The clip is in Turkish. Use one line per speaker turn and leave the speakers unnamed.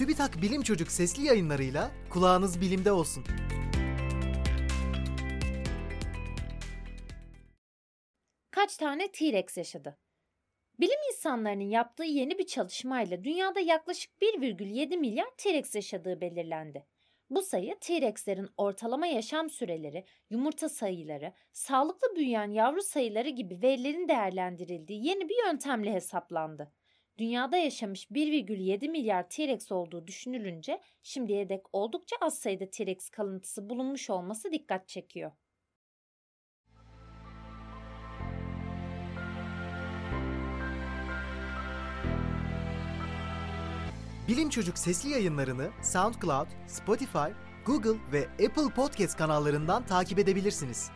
TÜBİTAK Bilim Çocuk sesli yayınlarıyla kulağınız bilimde olsun.
Kaç tane T-Rex yaşadı? Bilim insanlarının yaptığı yeni bir çalışmayla dünyada yaklaşık 1,7 milyar T-Rex yaşadığı belirlendi. Bu sayı T-Rex'lerin ortalama yaşam süreleri, yumurta sayıları, sağlıklı büyüyen yavru sayıları gibi verilerin değerlendirildiği yeni bir yöntemle hesaplandı. Dünyada yaşamış 1,7 milyar T-Rex olduğu düşünülünce şimdiye dek oldukça az sayıda T-Rex kalıntısı bulunmuş olması dikkat çekiyor.
Bilim Çocuk sesli yayınlarını SoundCloud, Spotify, Google ve Apple Podcast kanallarından takip edebilirsiniz.